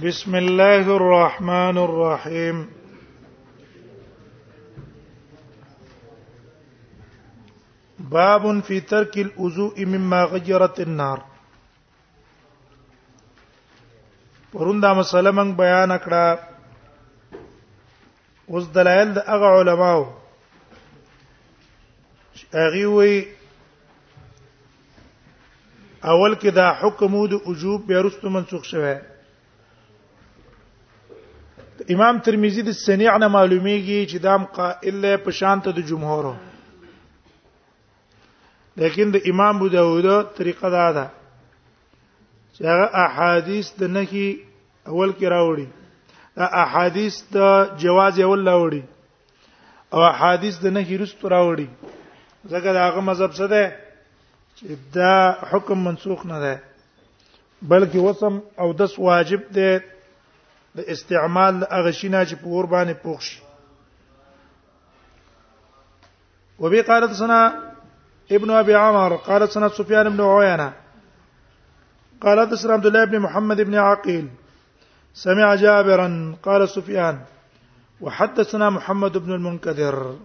بسم الله الرحمن الرحيم باب في ترك الوضوء مما غيرت النار پروندا مسله من بیان کړه اوس دلایل د هغه علماو چې هغه وی اول کې دا حکم د وجوب بیا رسته منسوخ شوه امام ترمذی د سنیع نه معلومیږي چې دام قائل له پشانت د جمهورو لیکن د امام ابو داوود طریقه دا ده چې هغه احادیث د نهي اول کې راوړي دا احادیث د جواز اول راوړي او احادیث د نهي رست راوړي ځکه دا هغه مذهب څه ده چې دا حکم منسوخ نه ده بلکې وسم او دس واجب ده د استعمال هغه شینه چې په ور باندې پوښ شي وبي قالت سنا ابن ابي عمر قالت سنا سفيان بن عوينا قالت سنا عبد الله بن محمد بن عقيل سمع جابرا قال سفيان وحدثنا محمد بن المنكدر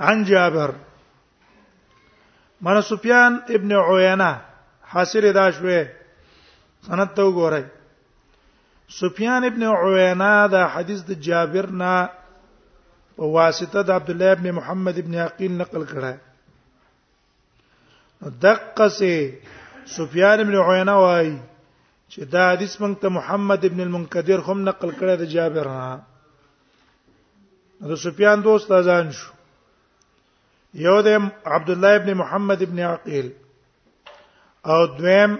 عن جابر من سفيان ابن عوينا حاصل دا شويه سند ته سفیان ابن عوینا دا حدیث د جابر نه په واسطه د عبد الله ابن محمد ابن عقیل نقل کړه دقه سه سفیان ابن عیینه وای چې دا حدیث مونږ ته محمد ابن المنکدر هم نقل کړی د جابر نه د سفیان دوست ازان شو یو د عبد الله ابن محمد ابن عقیل او دویم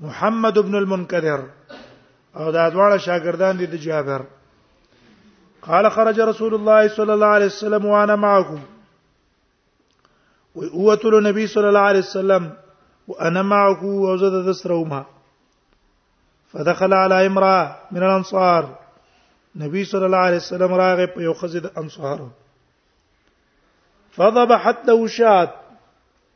محمد ابن المنکدر او دا دواړه شاګردان دي د جابر قال خرج رسول الله صلى الله عليه وسلم وانا معكم وقوت النبي صلى الله عليه وسلم وانا معه وزاد ذسرهما فدخل على امراه من الانصار نبی صلی الله علیه وسلم راغه په یو خزه د انصارو فضبحت له شات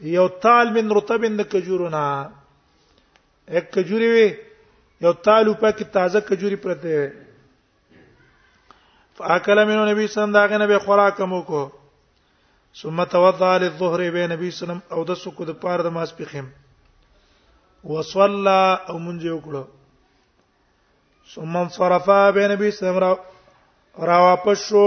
یو تال من رطب د کجورنا یک کجوري وي یو تال په کې تازه کجوري پرته وي فاکل منو نبی صلی الله علیه وسلم نبی خوراک مو کو ثم توضا للظهر به نبی صلی الله علیه وسلم او د سکو د پاره د ماس پخیم وصلى او مونږ یو کړو ثم انصرف به نبی صلی الله علیه وسلم را واپس شو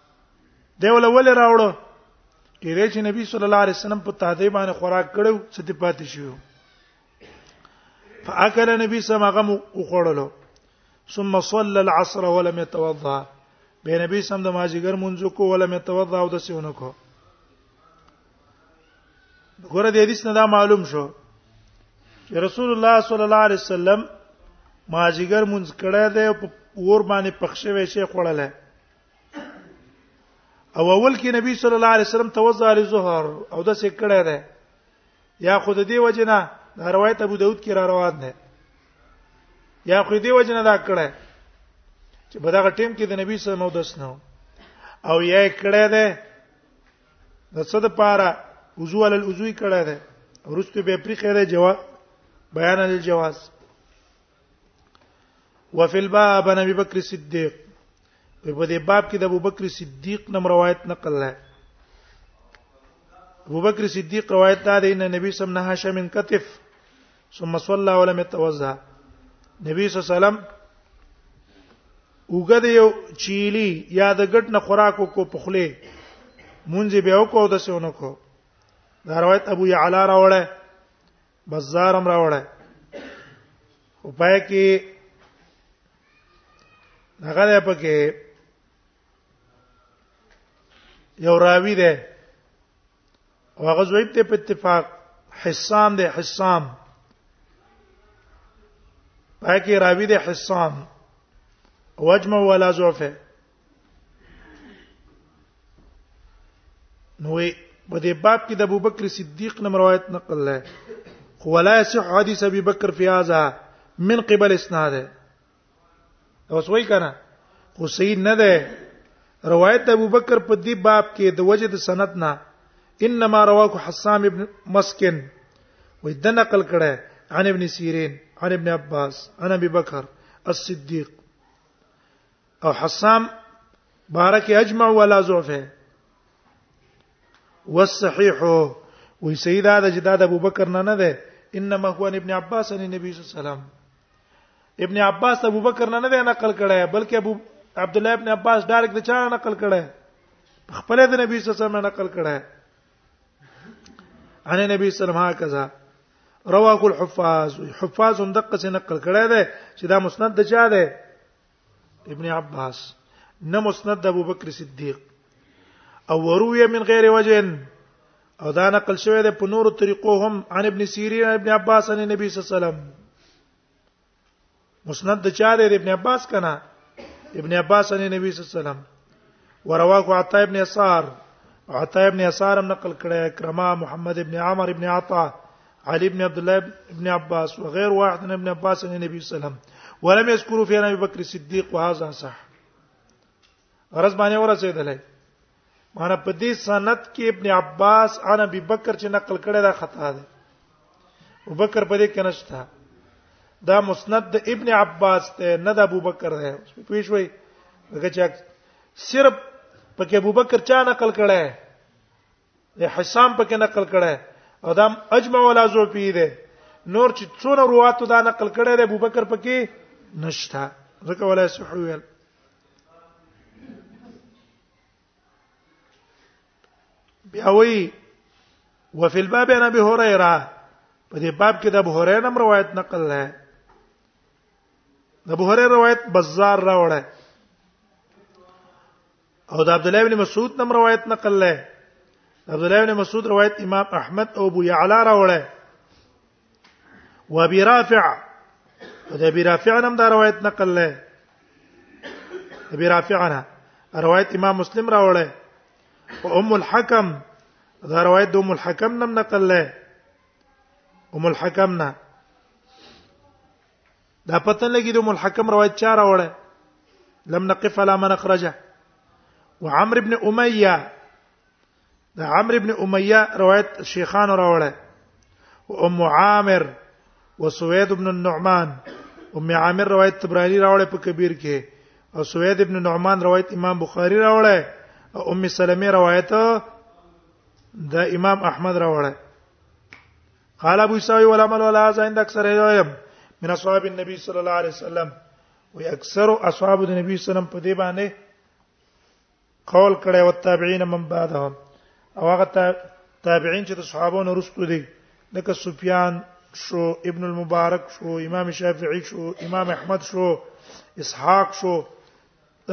دی ول ول راوړو کېدای چې نبی صلی الله علیه وسلم په تهدی باندې خوراک کړو څه ته پاتې شو فاکل نبی سم غم وخړلو ثم صلى العصر ولم يتوضا به نبی سم د ماجیګر منځ کو ولم يتوضا او د سیونه کو ګوره د حدیث نه دا معلوم شو چې رسول الله صلی الله علیه وسلم ماجیګر منځ کړه دی او ور باندې پخښه وی شي خړله او اول کې نبی صلی الله علیه وسلم توضع للظهر او د څه کړه ده یا خود دې وجنه دا روایت ابو داود کې را روان ده یا خو دې وجنه دا کړه چې په دغه ټیم کې د نبی صلی الله علیه وسلم نو او یې کړه ده د څه د پاره وضو علی الوضو کړه ده ورستو به پری خیره جواب بیان الجواز وفي الباب عن ابي بکر صدیق په دې باب کې د ابو بکر صدیق نم روایت نقل ده ابو بکر صدیق روایت ده ان نبی صلی الله علیه وسلم کتف ثم صلى ولم يتوضا نبی صلی الله علیه وسلم وګد یو چیلی یا د ګټ نه خوراک کو پخله مونږ به وکاو د سونو کو دا روایت ابو یعلا راوړه بازارم راوړای او پای کې هغه ده پکې یو راوی ده او هغه زویب ته په اتفاق حسام ده حسام پای کې راوی ده حسام وجمه ولا زوفه نو په دې باب کې د ابوبکر صدیق نوم روایت نقل لای خو ولا صح حدیث ابي بکر فی هذا من قبل اسناد اوس وای کنه خو صحیح نه ده روایت ابو بکر په دې باب کې د وجد سند نه انما رواه حسام ابن مسکن وې د نقل کړه عن ابن سیرین عن ابن عباس عن ابي بکر الصديق او حسام بارك اجمع ولا ضعف ہے والصحيح وی سید دا چې دا د ابوبکر نه نه ده انما هو ان ابن عباس ان نبی صلی الله علیه وسلم ابن عباس ابوبکر نه نه نقل کړه بلکې ابو عبد الله ابن عباس ډایرک د چا نقل کړه خپل د نبی صلی الله علیه وسلم نقل کړه ان نبی صلی الله علیه وسلم رواه الحفاظ حفاظ دقه نقل کړه ده چې دا مسند د چا ده ابن عباس نه مسند ابو بکر صدیق او وروي من غیر وجه او دا نقل شوی دی په نورو طریقو هم عن ابن سیرین عن ابن عباس عن النبي صلی الله علیه وسلم مسند د چا دی ابن عباس کنا ابن عباس عن النبي صلی الله علیه وسلم ورواه عطا ابن يسار عطا ابن يسار هم نقل کړی کرما محمد ابن عمر ابن عطا علي ابن عبد الله ابن عباس وغير واحد من ابن عباس عن النبي صلى الله عليه وسلم ولم يذكروا في ابي بكر الصديق وهذا صح غرض باندې ورسېدلې معنا په دې سند کې ابن عباس عن ابي بکر چې نقل کړی دا خطا ده ابو بکر په دې کې نشته دا مسند د ابن عباس ته نه د ابو بکر دی پوه شوي دغه چې صرف پکې ابو بکر چا نقل کړه دی حسام پکې نقل کړه او دا اجمع ولا زو پی دی نور چې څونه رواتو دا نقل کړه دی ابو بکر پکې نشته ځکه ولا صحویل بیا وی وفي الباب عن ابي هريره په دې باب کې د ابو هريره هم روایت نقل ده د ابو هريره روایت بازار راوړه او د عبد الله بن مسعود نم روایت نقل ده عبد الله بن مسعود روایت امام احمد او ابو يعلى راوړه وابي رافع او د ابي رافع نم دا روایت نقل لای ابي رافع نه روایت امام مسلم راوړی او ام الحکم دا روایت د ام الحکم نم نقل لای ام الحکم نه دا پته لګی د ام الحکم روایت چا راوړی لم نقف على من اخرجه وعمر ابن اميه د عمرو ابن امیہ روایت شیخان راوړل ام عامر وسوید ابن النعمان ام عامر روایت تبرانی راوړل په کبیر کې او سوید ابن نعمان روایت امام بخاری راوړل او ام سلمہ روایت د امام احمد راوړل قال ابو سعيد ولا مل ولا عند اکثر يوم من اصحاب النبي صلى الله عليه وسلم وي اکثر اصحاب النبي صلى الله عليه وسلم په دې باندې قول کړي او تابعین من بعدهم او هغه تابعین چې د صحابو نه رسټو دي لکه سفیان شو ابن المبارک شو امام شافعی شو امام احمد شو اسحاق شو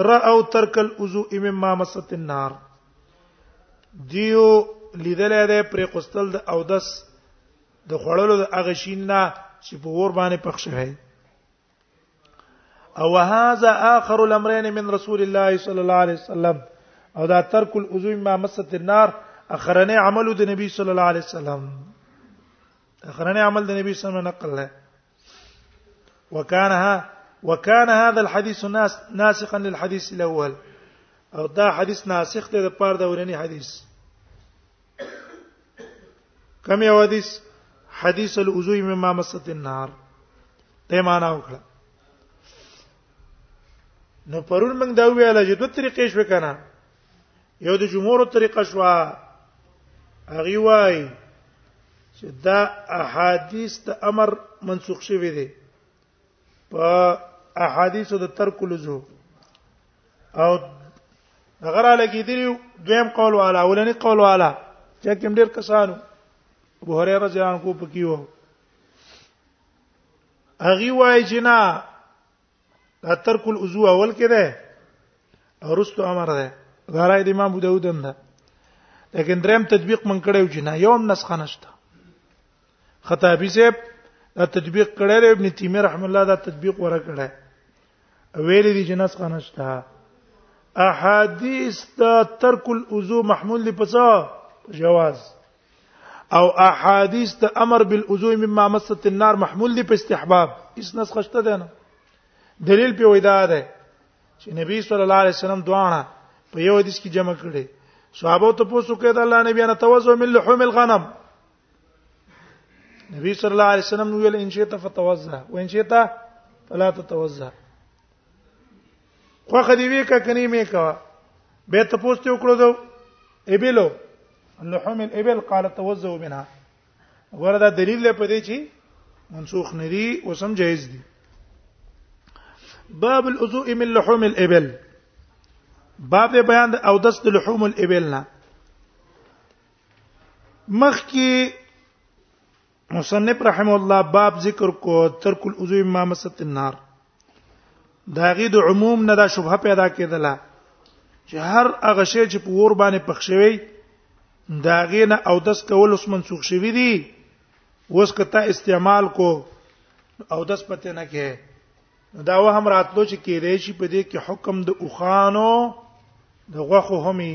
راو ترک الوضوء مما مست النار دیو لیدل دی پر قستل د اودس د خړلو د اغشین نه چې په ور باندې پخ شوی او هاذا اخر الامرين من رسول الله صلى الله عليه وسلم او دا ترک العضو ما مست النار اخرنه عمل د نبی صلی الله علیه وسلم اخرنه عمل د نبی صلی الله علیه وسلم نقل له وکانها وكان هذا الحديث ناس ناسخا للحديث الاول او دا حدیث ناسخ دی د پاره د اورنی حدیث کوم یو حدیث حدیث الوضوء مما مست النار ته معنا وکړه نو پرون موږ دا ویاله چې دوه طریقې شو کنه یو د جمهور طریقه شو هغه وای چې دا احادیث د امر منسوخ شوی دی په احادیثو د ترک لزو او غره لګی دی دویم قول والا ولنی قول والا چې کوم ډیر کسانو ابو هريره رضی الله عنه پکې وو هغه وای چې نه ترک الوضو اول کې ده ورستو امر ده دا راي د امام ابو داود هم ده لیکن دریم تطبیق من کړو چې نه یوم نسخه نشته خطابی صاحب دا تطبیق کړی دی ابن تیمیه رحم الله دا تطبیق ور کړی ویل دي جنس خنشتا احادیث دا ترک الوضو محمول دی پڅا جواز او احادیث ته امر بالوضو مما مست النار محمول دی په استحباب اس نس خشته ده نه دلیل په وېدا ده چې نبی صلی الله علیه وسلم دعانه په یو حدیث کې جمع کړي صحابه ته پوښتنه کوي دا الله نبی انا توزو من لحوم الغنم نبی صلی الله علیه وسلم ویل ان شئت فتوزه وان شئت فلا تتوزه خو خدی وی کا کني مې کا به ته پوسټ وکړو دو ابلو لحوم الابل قال توزه منها غره دا دلیل له پدې چی منسوخ ندی او سم جایز دی باب الوضوء من لحوم الابل باب بیان او دست لحوم الابل نه مخکې مصنف رحم الله باب ذکر کو ترک العضو امام ست النار دا غي د عموم نه دا شبهه پیدا کېدله چې هر هغه شی چې په ور باندې پخښوي دا غي نه او دس کول اوس منسوخ شوی دی وس کته استعمال کو او دس پته نه کې دا و هم راتلو چې کې دی چې په دې کې حکم د اوخانو د غوخو همي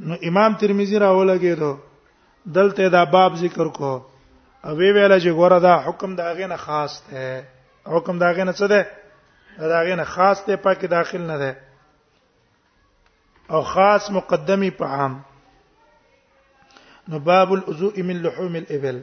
نو امام ترمذی راولګی دو دلته دا باب ذکر کو او وی ویل چې ګوره دا حکم دا غینه خاص ده حکم دا غینه څه ده دا غینه خاص ده پکې داخل نه ده او خاص مقدمی په عام نو باب الوضوء من لحوم الابل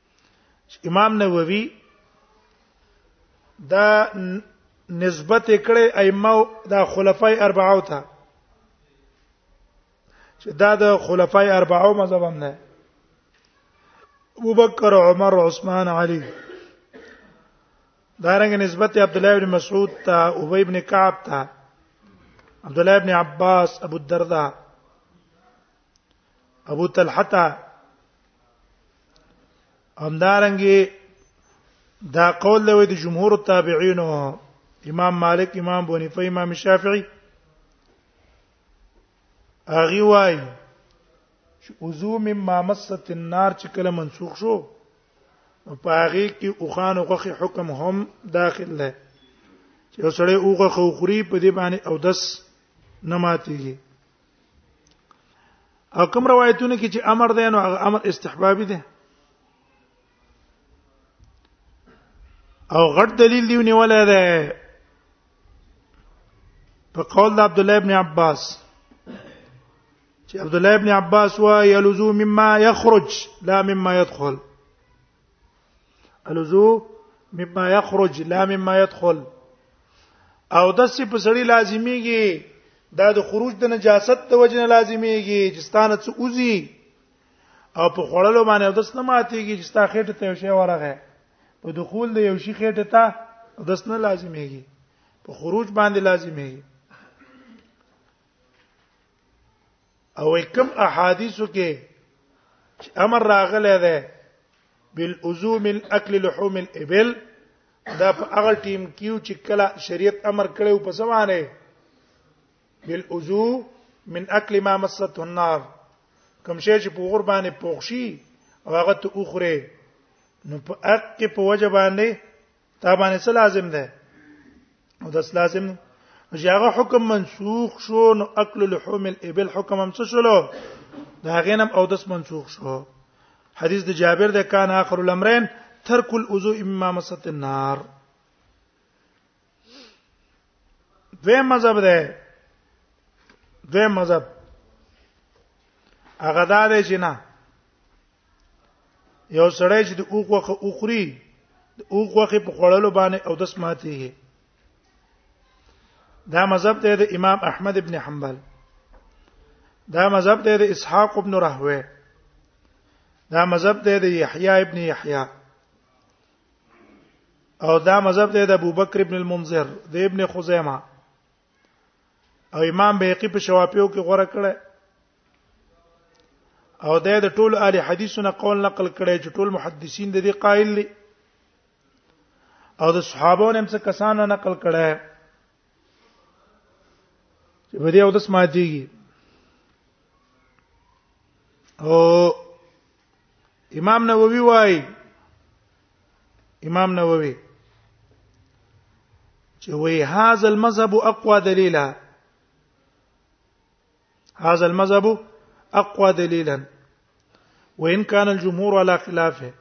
امام نووي دا نسبت کړي ائمه دا خلفای اربعه ته چې دا د خلفای اربعه مذهب هم نه ابو بکر عمر عثمان علي دارنګ نسبت عبد الله ابن مسعود ته ابي ابن كعب ته عبد الله ابن عباس ابو الدرداء ابو طلحه همدارنګي دا قول له د جمهور التابعین امام مالک امام بونیفه امام شافعی اغي وای چې عضو مما مست النار چې کله منسوخ شو په هغه کې اوخان او غخي حکم هم داخل دی چې سړی اوغه خو خوري په دې باندې او دس نه ماتيږي او کوم روایتونه کې چې امر دی نو امر استحبابي دی او غټ دلیل دی نیولای دی په قول د عبد الله ابن عباس چې عبد الله ابن عباس وا یلزو مما یخرج لا مما يدخل الوزو مما يخرج لا مما يدخل او د سی په سړی لازمیږي دا د خروج د نجاست د وجه نه لازمیږي چې ستانه څه اوزي او په خړلو باندې د سن ماتيږي چې ستا خېټه ته یو شی ورغه په دخول د یو شی خېټه ته د سن لازمیږي په خروج باندې لازمیږي او کوم احادیثو کې چې امر راغلی دی بالعزوم الاكل لحوم الابل دا په هغه ټیم کیو چې کله شریعت امر کړو په سمانه بالعزوم من اكل ما مسته النار کوم شی چې په قربانې پوښي او هغه ته اوخره نو په اق په وجه باندې دا باندې څه لازم ده او داس لازم چې هغه حکم منسوخ شو نو اکل لحوم الابل حکم هم څه شلو دا هغه نم او داس منسوخ شو حدیث د جابر ده کان اخر الامرين ترک الوضوء اما مست النار دوی مذهب ده دوی مذهب هغه دا دی چې نه یو سړی چې د اوخوخه اوخري د اوخوخه په خړلو باندې او د سماتیږي دا مذهب ته د امام احمد ابن حنبل دا مذهب ته د اسحاق ابن راهوی دا مذهب ته د یحیی ابن یحیی او دا مذهب ته د ابوبکر ابن المنذر د ابن خزیمه او امام بیقی په شوافیو کې غوړه کړه او د دې ټول اهل حدیثونو قول نقل کړي چې ټول محدثین د دې قائل دي او د صحابو نه هم څه کسانو نقل کړي چې په دې او د سماجیږي او امام نووي وايي امام نووي چې وی هاذا المذهب اقوا دلیلا هاذا المذهب اقوا دلیلا وان كان الجمهور على خلافه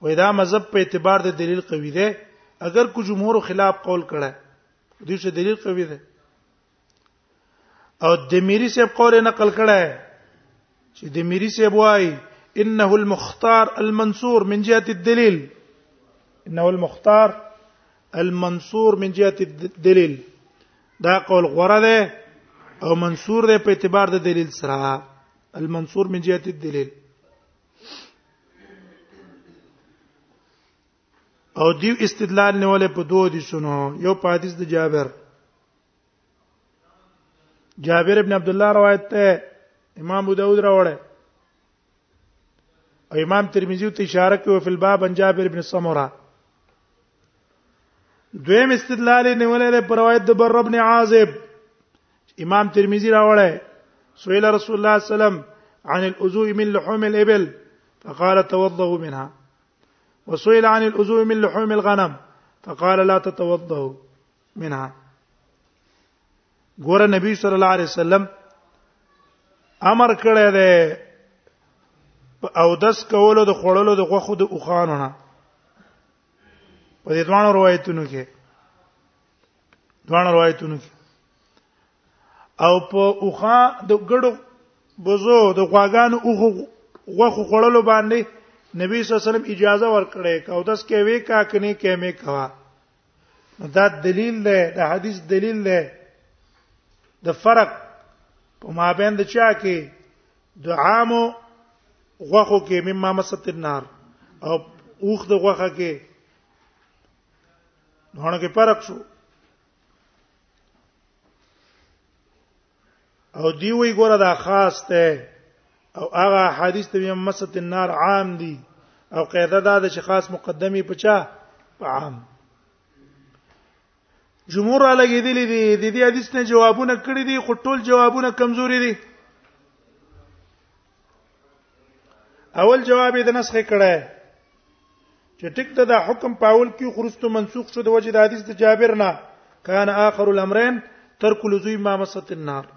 واذا مذهب په اعتبار د دلیل قوی دی اگر کو جمهور خلاف قول کړه دوی څه دلیل قوی دی او د میری صاحب قول نقل کړه چې د میری صاحب وای انه المختار المنصور من جهه الدليل انه المختار المنصور من جهه الدليل دا قول غره ده او منصور ده په اعتبار د دلیل سره المنصور من جهه الدليل او دیو استدلال نیولې په دوه دي شنو یو په حدیث د جابر جابر ابن عبد الله روایت ته امام ابو داود راوړی او امام ترمذی ته اشاره کوي په باب ان جابر ابن سمره دویم استدلال نه ولې پر روایت د بر ابن عازب امام ترمذی راوړی سئل رسول الله صلی الله علیه وسلم عن الأذو من لحوم الإبل فقال توضأوا منها وسئل عن الأذو من لحوم الغنم فقال لا تتوضأوا منها ګوره نبی صلی الله علیه وسلم امر کړی دی او دس کولو د خړلو د غوخو د اوخانو نه په دې دوه روایتونو کې دوه روایتونو کې او په اوخا د ګړو بوزو د غواګانو اوخو غوخو خړلو باندې نبی صلی الله علیه وسلم اجازه ورکړې او دس کې وې کا کني کې مې کوا دا دلیل دی دا حدیث دلیل دی د فرق په مابین د چا کې د عامو غوخو کې مما مست النار او اوخ د غوخه کې هونه کې فرق شو او دی وی ګوره دا خاص ته او هغه حدیث ته یم مست النار عام دی او قاعده دا ده چې خاص مقدمي پچا په عام جمهور را لګیدلې دي د دې حدیث نه جوابونه کړی دي خو ټول جوابونه کمزوري دي اول جواب یې د نسخ کړه چې ټیک ته دا حکم پاول کې خرستو منسوخ شو د وجه د حدیث د جابر نه کان اخر الامرین ترک لزوی ما مست النار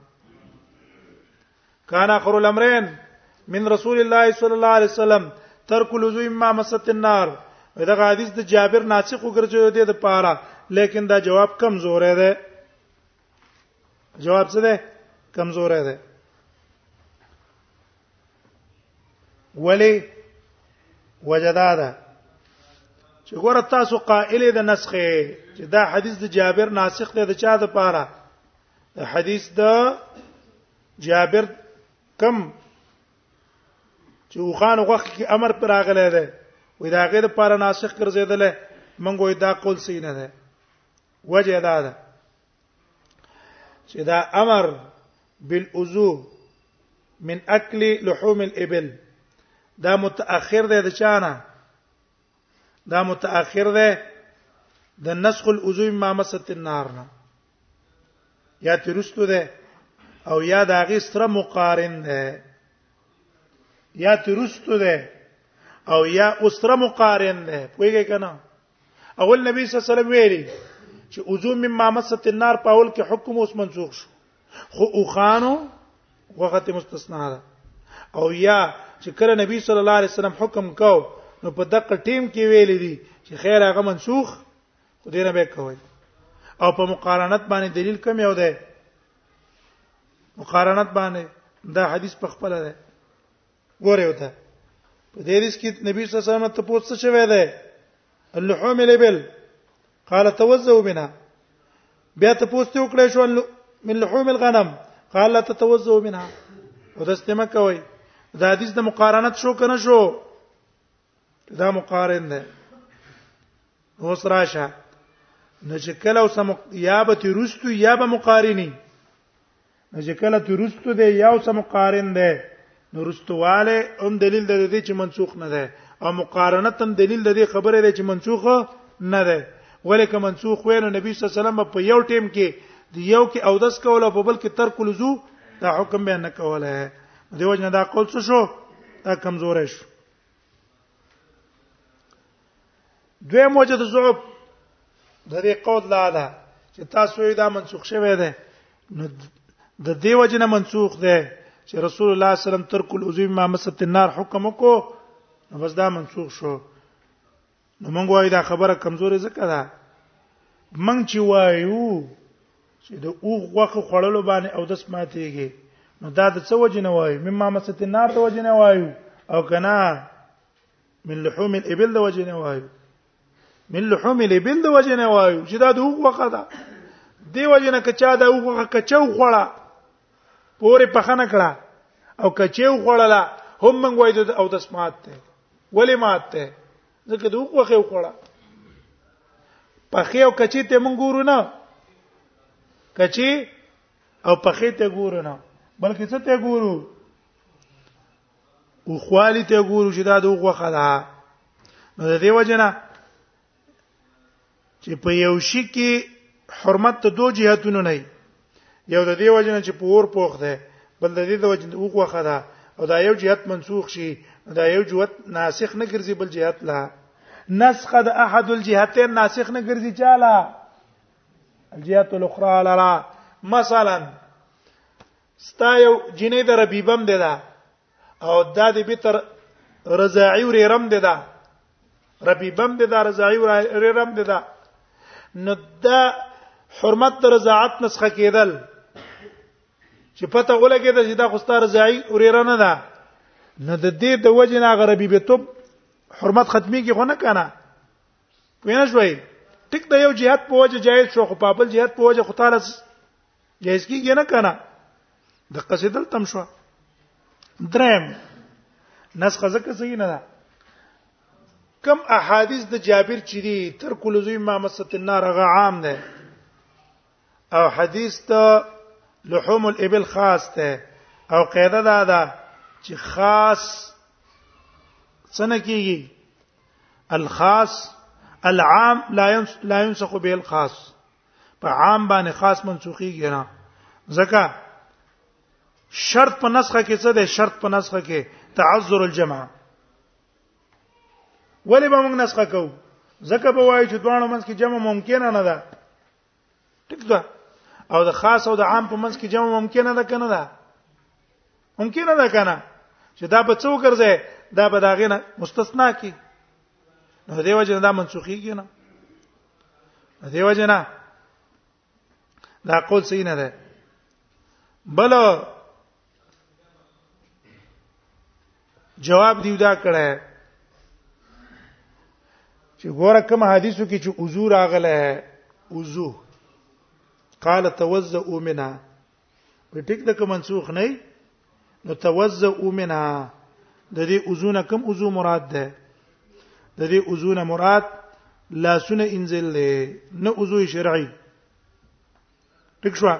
کان اخر الامرین من رسول الله صلی الله علیه وسلم ترک لزوی ما مست النار دا حدیث د جابر ناسخ وګرځیو دی د پاره لیکن دا جواب کمزور دی جواب څه ده کمزور ده ولی وجدادا چې ګور تاسو قائل د نسخه چې دا حدیث د جابر ناسخ دی د چا د پاره د حدیث د جابر کم چې وخان وخت کې امر پر راغلی دی وې دا غیر پر ناسخ ګرځیدل منګوې دا قول سینه ده وجه دا ده چې دا امر بالعزو من اكل لحوم الابل دا متأخر دی د چانه دا متأخر دی د نسخ العزو ما مست النار نه یا ترستو ده او یا دا غي سره مقارن ده یا ترستو ده او یا اسره مقارن ده پوهیږئ کنه اول نبی صلی الله علیه وسلم ویلي چې عضو مما مست النار په اول کې حکم اوس منسوخ شو خو او خانو وخت مستثنا ده او یا چې کله نبی صلی الله علیه وسلم حکم کو نو په دقه ټیم کې ویل دي چې خیر هغه منسوخ خو دې نه به کوي او په مقارنت باندې دلیل کم یو دی مقارنت باندې دا حدیث په خپل دی ګوره وته په دې ریس کې نبی صلی الله علیه وسلم ته پوښتنه شوې ده اللحوم الابل قال توزعوا منها بیا ته پوښتنه وکړې شو من لحوم الغنم قال لا تتوزعوا منها ودستمه کوي دا حدیث د مقارنت شو کنه شو دا مقارن ده اوس راشه نو چې کله اوس یا به ترستو یا به مقارنی نو چې کله ترستو دی یو سم مقارن دی نو رستواله هم دلیل د دې چې منسوخ نه ده او مقارنت هم دلیل د دې خبره ده چې منسوخ نه ده ولیک منسوخ وینو نبی صلی الله علیه وسلم په یو ټیم کې دی یو کې او داس کوله په بل کې ترک لزو دا حکم به نه کوله دیو جن دا قول څه شو دا کمزور شو دوی موجه د زعب د دې قول لا ده چې تاسو یې دا منسوخ شوی دی نو د دې وجنه منسوخ دی چې رسول الله صلی الله علیه وسلم ترک العزو ما مست النار حکم کو نو بس دا منسوخ شو نو موږ وایو دا خبره کمزورې ځکه ده موږ چې وایو چې د اوغ غوخه خړلو باندې او د سماتېږي نو دا د څه وجه نه وایو مما مسته نار د وجه نه وایو او کنا من لحوم الابل د وجه نه وایو من لحوم الابل د وجه نه وایو چې دا د اوغ غوخه ده دی وجه نه کچا دا اوغ غوخه کچو خړه پورې پخنه کړه او کچې وخړله هم موږ وایو د او د سمات ته ولې مات ته ځکه دوه وخه وخړه پخې او کچې ته موږ ګورو نه کچې او پخې ته ګورو نه بلکې څه ته ګورو او خوالی ته ګورو چې دا دوه وخه ده نو د دې وجنه چې په یو شي کې حرمت ته دوه جهتونه نه یو د دې وجنه چې په اور پوخ ده بل د دې د وجنه وګوخه ده او دا یو جهت منسوخ شي دا یو جهت ناسخ نه ګرځي بل جهت لا نسخ د احد الجهتين ناسخ نه ګرځي چاله الجهات الاخرى لرا مثلا ستا یو جنې د ربيبم ده او دا د بتر رضاعي ورم ده دا ربي بم ده دا رضاعي ورم ده دا نو دا حرمت در رضاعت نسخه کېدل چې پته ولګي دا چې دا خو ستاره ځای وريره نه ده نو د دې د وجه نه غربي به توب حرمت ختمي کې خو نه کنه وینه شوي ټیک د یو جهاد په وجه جایز شو خو په بل جهاد په وجه خو تعالی جایز کیږي نه کنه د قصیدل تم شو درم نسخ زکه صحیح نه ده کم احادیث د جابر چې دي تر کل زوی ما مست النار غ عام ده او حدیث ته لحوم الابل خاص ده او قاعده دا ده چې خاص څنګه کیږي الخاص العام لا لا ينسخ به الخاص په عام باندې خاص منسوخيږي نه ځکه شرط په نسخه کې څه دی شرط په نسخه کې تعذر الجمع ولې به موږ نسخه کوو ځکه به وایي چې دوه منځ کې جمع ممکن نه ده ټیک ده او د خاص او د عام په منځ کې جمع ممکن نه ده کنه ده ممکن نه ده کنه چې دا به څو ګرځي دا به داغه نه مستثنا کی نو دیو جن دا منسوخیږي نه دیو جنا دا قول صحیح نه ده بل جواب دیو دا کړه چې ګوره کوم حدیثو کې چې عذور اغله عذو قال توزع منها په ټیک د کوم منسوخ نه نو توزع منها د دې عضونه کم عضو مراد ده د دې عضونه مراد لاسونه انزل له نه عضو شرعي ټیک شو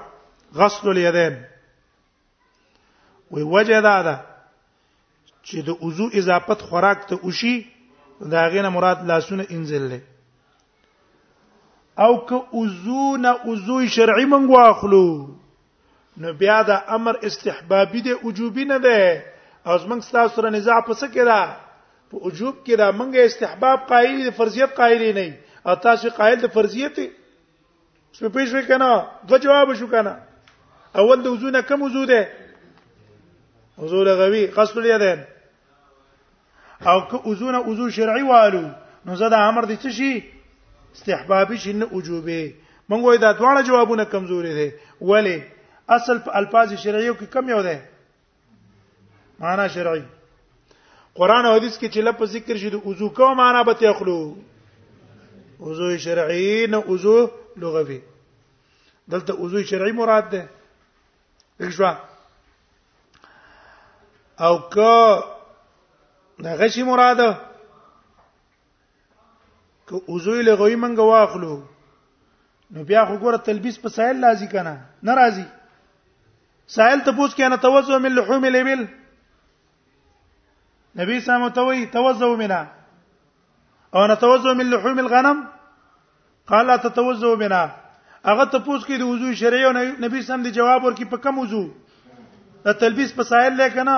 غسل الیدین وی وجه دا ده چې د عضو اضافت خوراک ته وشي دا غینه مراد لاسونه انزل له او که عضو نه عضو شرعي منګ واخلو نو بیا دا امر استحبابي دی وجوبي نه دی او زمنګ تاسو سره نزاع پس کې ده په وجوب کې دا منګه استحباب قائل دي فرضیت قائل نه او تاسو قائل د فرضیت سپه پیښ وکنه دو جواب شو کنه اول د وزونه کم وزو ده وزو لغوي قصد لري ده او که عضوونه عضو شرعي والو نو زه دا امر دي څه شي استحبابي شي نه وجوبي مونږ وای دا دواړه جوابونه کمزوري دي ولی اصل په الفاظ شرعیو کې کم یو ده معنا شرعي قران او حديث کې چې لفظ ذکر شي د وضو کو معنا به تخلو وضو شرعي نه وضو لغوي دلته وضو شرعي مراد ده دښوا او که دا غشي مراد که عضو له غوي منګه واخلو نو بیا خو ګوره تلبیس په سائل لازم کنه ناراضي سائل ته پوس کنه توزو من لحوم الابل نبی سلام ته وی توزو منا او نتوزو من لحوم الغنم قال لا تتوزو بنا هغه ته پوس کې د وضو شرعي او نبی سم دی جواب ورکړي په کوم وضو د تلبیس په سائل لیکنه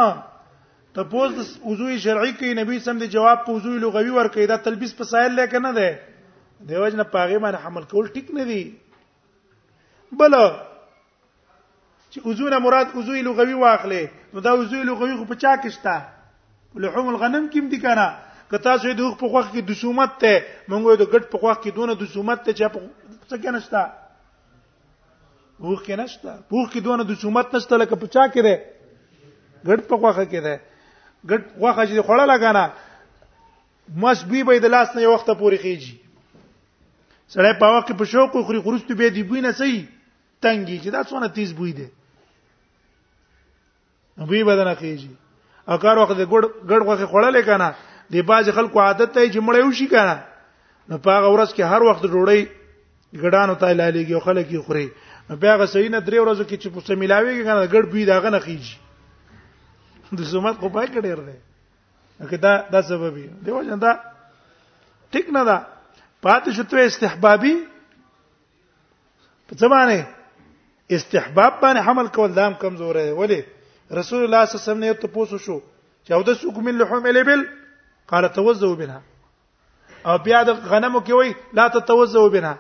ته پوس د وضو شرعي کې نبی سم دی جواب په وضو لغوي ورکړي دا تلبیس په سائل لیکنه ده دیوژن پاغه باندې حمل کول ټیک نه دی بل چې عضونه مراد عضوی لغوي واخلې نو دا عضوی لغوي خو په چا کې شته لحوم الغنم کې دي کنه که تاسو د حق په خوخ کې د سومت ته مونږ د ګټ په خوخ کې دونه د سومت ته چې په څه کې نشته بوخ کې نشته بوخ کې دونه د سومت نشته لکه په چا کې ده ګټ په خوخ کې ده ګټ خوخه چې خړه لګانا مس بي به د لاس نه یو وخت پوري خيږي سړی په وخت په شوق خوري خورست به دی بوینه سي تنګي چې دا څونه تیز بوی دی نو به بدن کېږي او کار وخت د ګډ ګډ غوخه خړلې کنه د باج خلکو عادت ته چې مړ یو شي کنه نو په هغه ورځ کې هر وخت ډوړی ګډانو ته لالېږي او خلک یې خوري نو بیا هغه صحیح نه درې ورځې کې چې په سمیلاویږي کنه ګډ بوی داغه نه کېږي د زمات خو پای کې ډېر دی که دا دا سبب دی دیو جن دا ټیک نه دا پاتې شتوې استحبابي په څه باندې استحباب باندې حمل کول دام کمزور دی ولی رسول الله صلی الله علیه وسلم نه ته پوسو شو چې او د سوق من لحوم الابل قال توزو بنا او بیا د غنمو کې وای لا تتوزو بنا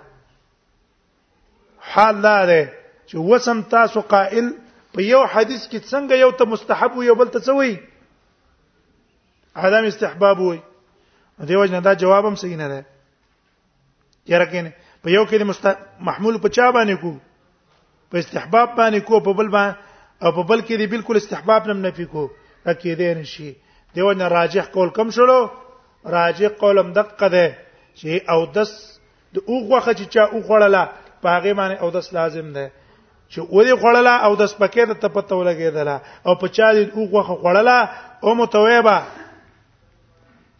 حال دا دی چې وسم تاسو قائل په یو حدیث کې څنګه یو ته مستحب یو بل ته څه وای عدم استحباب وای دیو جن دا جوابم صحیح نه ده یره کینه په یو کې مست... محمول په چا باندې کو په استحباب باندې کو په بل باندې او په بل کې دی بالکل استحباب نم نفي کو اکه دې نشي دیو نه راجح قول کم شلو راجح قول هم دقه ده چې او دس د اوغه چې چا او خړله په هغه باندې او دس لازم ده چې ودی خړله او دس پکې د تپته ولګیدله او په چا دې اوغه خړله او متویبه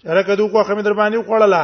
چرګه دوغه خمه در باندې خړله